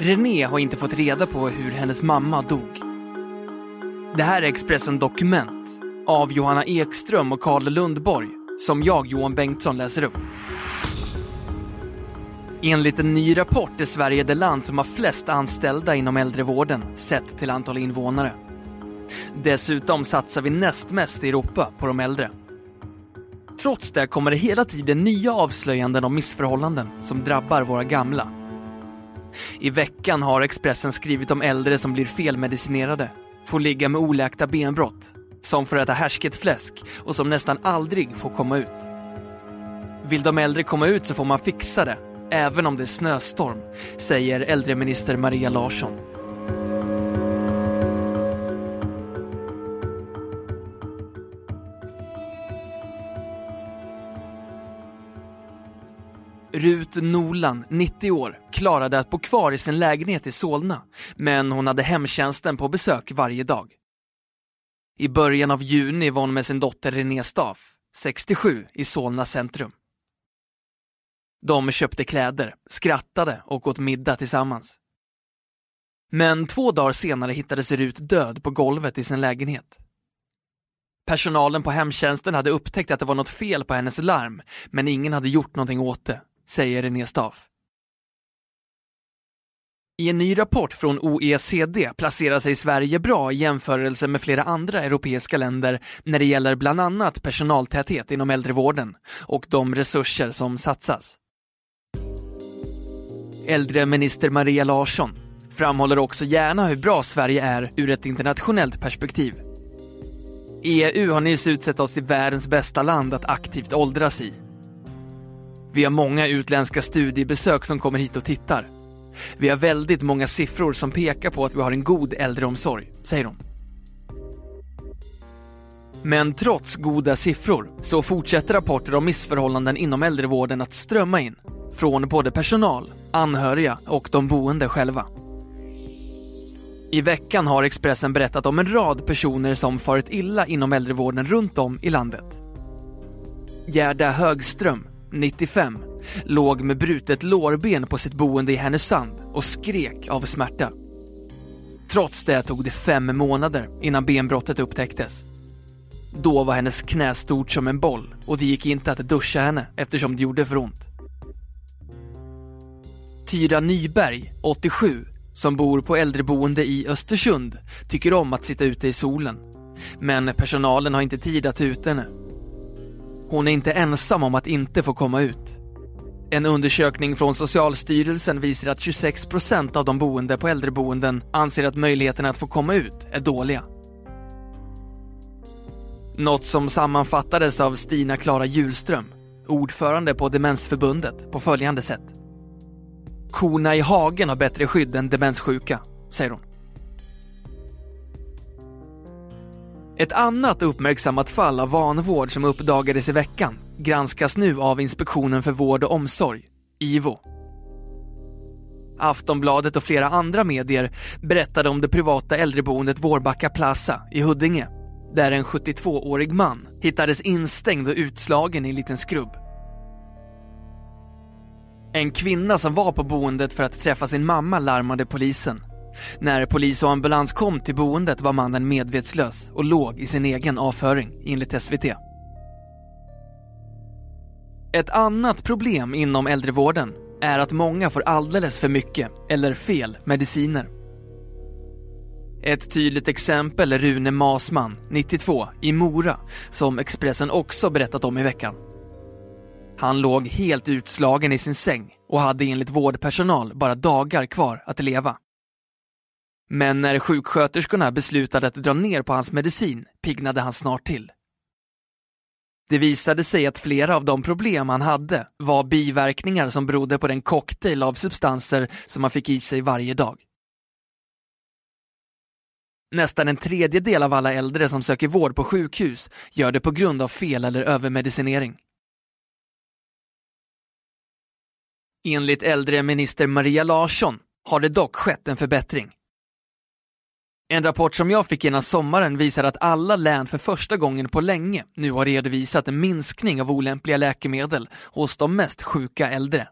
René har inte fått reda på hur hennes mamma dog. Det här är Expressen Dokument av Johanna Ekström och Karl Lundborg som jag, Johan Bengtsson, läser upp. Enligt en ny rapport är Sverige det land som har flest anställda inom äldrevården sett till antal invånare. Dessutom satsar vi näst mest i Europa på de äldre. Trots det kommer det hela tiden nya avslöjanden om missförhållanden som drabbar våra gamla. I veckan har Expressen skrivit om äldre som blir felmedicinerade, får ligga med oläkta benbrott, som får äta härsket fläsk och som nästan aldrig får komma ut. Vill de äldre komma ut så får man fixa det, även om det är snöstorm, säger äldreminister Maria Larsson. Gullan, 90 år, klarade att bo kvar i sin lägenhet i Solna, men hon hade hemtjänsten på besök varje dag. I början av juni var hon med sin dotter René Staff, 67, i Solna centrum. De köpte kläder, skrattade och åt middag tillsammans. Men två dagar senare hittades Rut död på golvet i sin lägenhet. Personalen på hemtjänsten hade upptäckt att det var något fel på hennes larm, men ingen hade gjort någonting åt det säger René Staff. I en ny rapport från OECD placerar sig Sverige bra i jämförelse med flera andra europeiska länder när det gäller bland annat personaltäthet inom äldrevården och de resurser som satsas. Äldreminister Maria Larsson framhåller också gärna hur bra Sverige är ur ett internationellt perspektiv. EU har nyss utsett oss till världens bästa land att aktivt åldras i vi har många utländska studiebesök som kommer hit och tittar. Vi har väldigt många siffror som pekar på att vi har en god äldreomsorg, säger hon. Men trots goda siffror så fortsätter rapporter om missförhållanden inom äldrevården att strömma in. Från både personal, anhöriga och de boende själva. I veckan har Expressen berättat om en rad personer som farit illa inom äldrevården runt om i landet. Gerda Högström 95, låg med brutet lårben på sitt boende i Härnösand och skrek av smärta. Trots det tog det fem månader innan benbrottet upptäcktes. Då var hennes knä stort som en boll och det gick inte att duscha henne eftersom det gjorde för ont. Tyra Nyberg, 87, som bor på äldreboende i Östersund, tycker om att sitta ute i solen. Men personalen har inte tid att ta ut henne hon är inte ensam om att inte få komma ut. En undersökning från Socialstyrelsen visar att 26 procent av de boende på äldreboenden anser att möjligheterna att få komma ut är dåliga. Något som sammanfattades av Stina Klara Hjulström, ordförande på Demensförbundet, på följande sätt. Korna i hagen har bättre skydd än demenssjuka, säger hon. Ett annat uppmärksammat fall av vanvård som uppdagades i veckan granskas nu av Inspektionen för vård och omsorg, IVO. Aftonbladet och flera andra medier berättade om det privata äldreboendet Vårbacka Plaza i Huddinge, där en 72-årig man hittades instängd och utslagen i en liten skrubb. En kvinna som var på boendet för att träffa sin mamma larmade polisen när polis och ambulans kom till boendet var mannen medvetslös och låg i sin egen avföring, enligt SVT. Ett annat problem inom äldrevården är att många får alldeles för mycket, eller fel, mediciner. Ett tydligt exempel är Rune Masman, 92, i Mora, som Expressen också berättat om i veckan. Han låg helt utslagen i sin säng och hade enligt vårdpersonal bara dagar kvar att leva. Men när sjuksköterskorna beslutade att dra ner på hans medicin piggnade han snart till. Det visade sig att flera av de problem han hade var biverkningar som berodde på den cocktail av substanser som han fick i sig varje dag. Nästan en tredjedel av alla äldre som söker vård på sjukhus gör det på grund av fel eller övermedicinering. Enligt äldreminister Maria Larsson har det dock skett en förbättring. En rapport som jag fick innan sommaren visar att alla län för första gången på länge nu har redovisat en minskning av olämpliga läkemedel hos de mest sjuka äldre.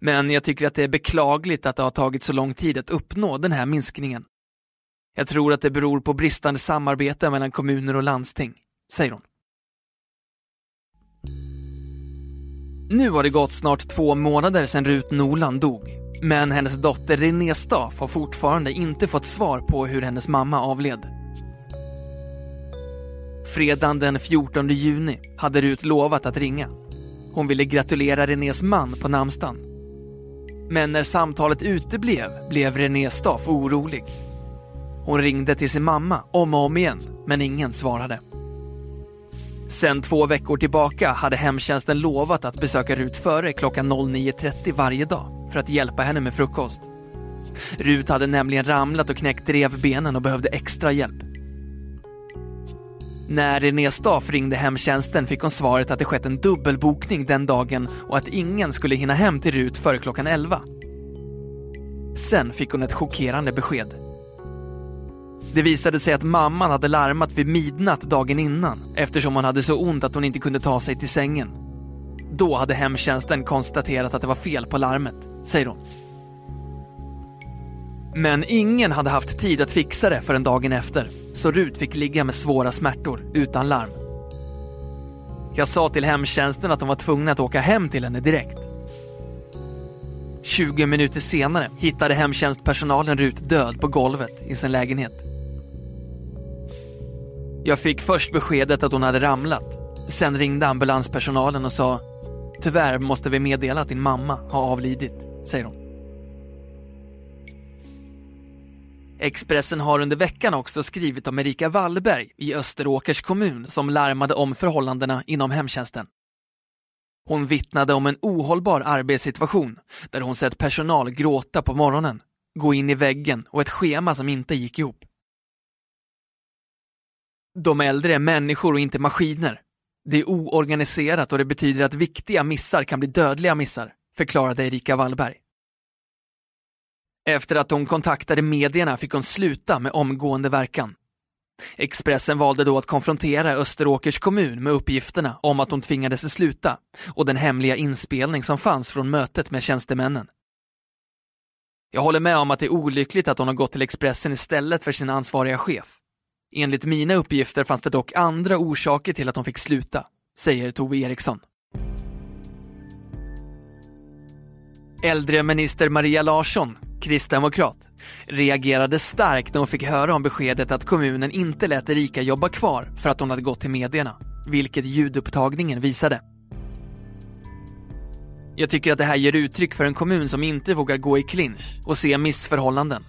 Men jag tycker att det är beklagligt att det har tagit så lång tid att uppnå den här minskningen. Jag tror att det beror på bristande samarbete mellan kommuner och landsting, säger hon. Nu har det gått snart två månader sedan Rut Nolan dog, men hennes dotter René Staff har fortfarande inte fått svar på hur hennes mamma avled. Fredagen den 14 juni hade Rut lovat att ringa. Hon ville gratulera Renés man på namnsdagen. Men när samtalet uteblev blev René Staff orolig. Hon ringde till sin mamma om och om igen, men ingen svarade. Sen två veckor tillbaka hade hemtjänsten lovat att besöka Rut före klockan 09.30 varje dag för att hjälpa henne med frukost. Rut hade nämligen ramlat och knäckt revbenen och behövde extra hjälp. När René Staff ringde hemtjänsten fick hon svaret att det skett en dubbelbokning den dagen och att ingen skulle hinna hem till Rut före klockan 11. Sen fick hon ett chockerande besked. Det visade sig att mamman hade larmat vid midnatt dagen innan eftersom hon hade så ont att hon inte kunde ta sig till sängen. Då hade hemtjänsten konstaterat att det var fel på larmet, säger hon. Men ingen hade haft tid att fixa det förrän dagen efter, så Rut fick ligga med svåra smärtor utan larm. Jag sa till hemtjänsten att de var tvungna att åka hem till henne direkt. 20 minuter senare hittade hemtjänstpersonalen Rut död på golvet i sin lägenhet. Jag fick först beskedet att hon hade ramlat. Sen ringde ambulanspersonalen och sa Tyvärr måste vi meddela att din mamma har avlidit, säger hon. Expressen har under veckan också skrivit om Erika Wallberg i Österåkers kommun som larmade om förhållandena inom hemtjänsten. Hon vittnade om en ohållbar arbetssituation där hon sett personal gråta på morgonen, gå in i väggen och ett schema som inte gick ihop. De äldre är människor och inte maskiner. Det är oorganiserat och det betyder att viktiga missar kan bli dödliga missar, förklarade Erika Wallberg. Efter att hon kontaktade medierna fick hon sluta med omgående verkan. Expressen valde då att konfrontera Österåkers kommun med uppgifterna om att hon tvingades sluta och den hemliga inspelning som fanns från mötet med tjänstemännen. Jag håller med om att det är olyckligt att hon har gått till Expressen istället för sin ansvariga chef. Enligt mina uppgifter fanns det dock andra orsaker till att hon fick sluta, säger Tove Eriksson. Äldreminister Maria Larsson, kristdemokrat, reagerade starkt när hon fick höra om beskedet att kommunen inte lät Erika jobba kvar för att hon hade gått till medierna, vilket ljudupptagningen visade. Jag tycker att det här ger uttryck för en kommun som inte vågar gå i clinch och se missförhållanden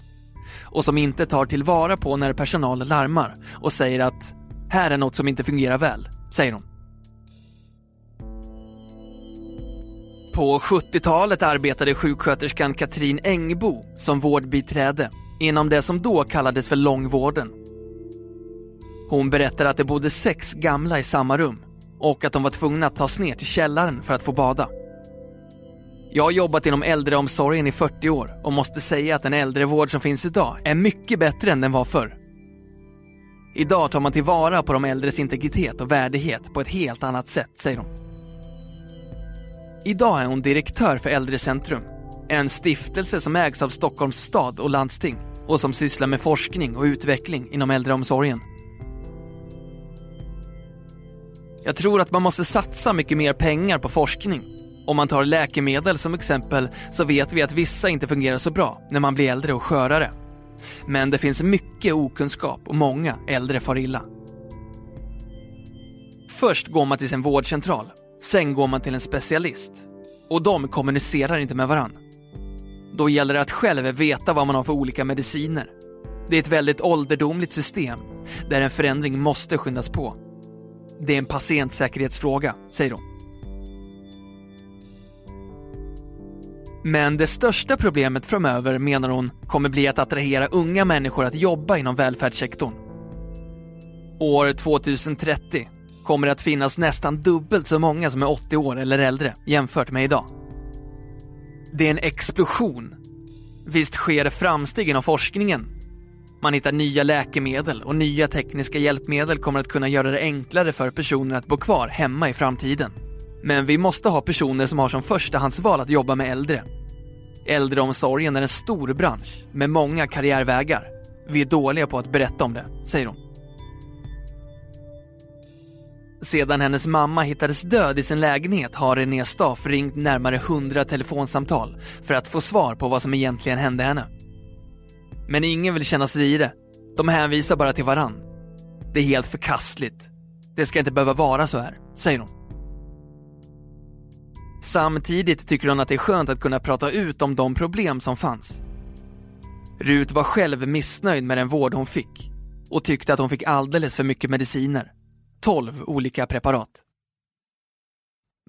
och som inte tar tillvara på när personal larmar och säger att här är något som inte fungerar väl, säger hon. På 70-talet arbetade sjuksköterskan Katrin Engbo som vårdbiträde inom det som då kallades för långvården. Hon berättar att det bodde sex gamla i samma rum och att de var tvungna att tas ner till källaren för att få bada. Jag har jobbat inom äldreomsorgen i 40 år och måste säga att den äldrevård som finns idag är mycket bättre än den var förr. Idag tar man tillvara på de äldres integritet och värdighet på ett helt annat sätt, säger hon. Idag är hon direktör för Äldrecentrum, en stiftelse som ägs av Stockholms stad och landsting och som sysslar med forskning och utveckling inom äldreomsorgen. Jag tror att man måste satsa mycket mer pengar på forskning om man tar läkemedel som exempel så vet vi att vissa inte fungerar så bra när man blir äldre och skörare. Men det finns mycket okunskap och många äldre far illa. Först går man till sin vårdcentral, sen går man till en specialist. Och de kommunicerar inte med varann. Då gäller det att själv veta vad man har för olika mediciner. Det är ett väldigt ålderdomligt system där en förändring måste skyndas på. Det är en patientsäkerhetsfråga, säger hon. Men det största problemet framöver, menar hon, kommer bli att attrahera unga människor att jobba inom välfärdssektorn. År 2030 kommer det att finnas nästan dubbelt så många som är 80 år eller äldre jämfört med idag. Det är en explosion. Visst sker det framsteg inom forskningen. Man hittar nya läkemedel och nya tekniska hjälpmedel kommer att kunna göra det enklare för personer att bo kvar hemma i framtiden. Men vi måste ha personer som har som förstahandsval att jobba med äldre. Äldreomsorgen är en stor bransch med många karriärvägar. Vi är dåliga på att berätta om det, säger hon. Sedan hennes mamma hittades död i sin lägenhet har René Staff ringt närmare 100 telefonsamtal för att få svar på vad som egentligen hände henne. Men ingen vill kännas vid det. De hänvisar bara till varann. Det är helt förkastligt. Det ska inte behöva vara så här, säger hon. Samtidigt tycker hon att det är skönt att kunna prata ut om de problem som fanns. Rut var själv missnöjd med den vård hon fick och tyckte att hon fick alldeles för mycket mediciner. 12 olika preparat.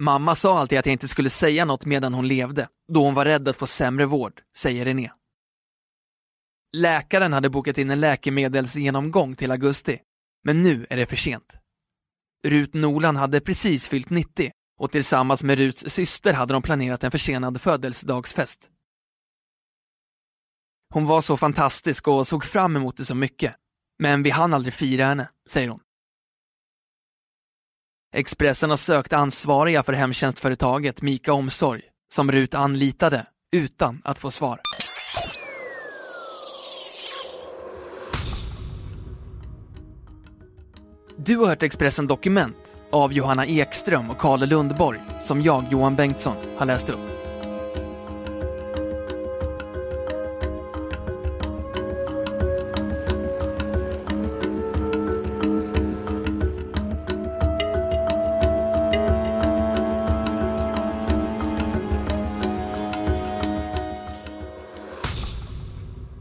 Mamma sa alltid att jag inte skulle säga något medan hon levde, då hon var rädd att få sämre vård, säger René. Läkaren hade bokat in en läkemedelsgenomgång till augusti, men nu är det för sent. Rut Nolan hade precis fyllt 90 och tillsammans med Ruts syster hade de planerat en försenad födelsedagsfest. Hon var så fantastisk och såg fram emot det så mycket, men vi hann aldrig fira henne, säger hon. Expressen har sökt ansvariga för hemtjänstföretaget Mika Omsorg, som Rut anlitade, utan att få svar. Du har hört Expressen Dokument av Johanna Ekström och Karl Lundborg som jag, Johan Bengtsson, har läst upp.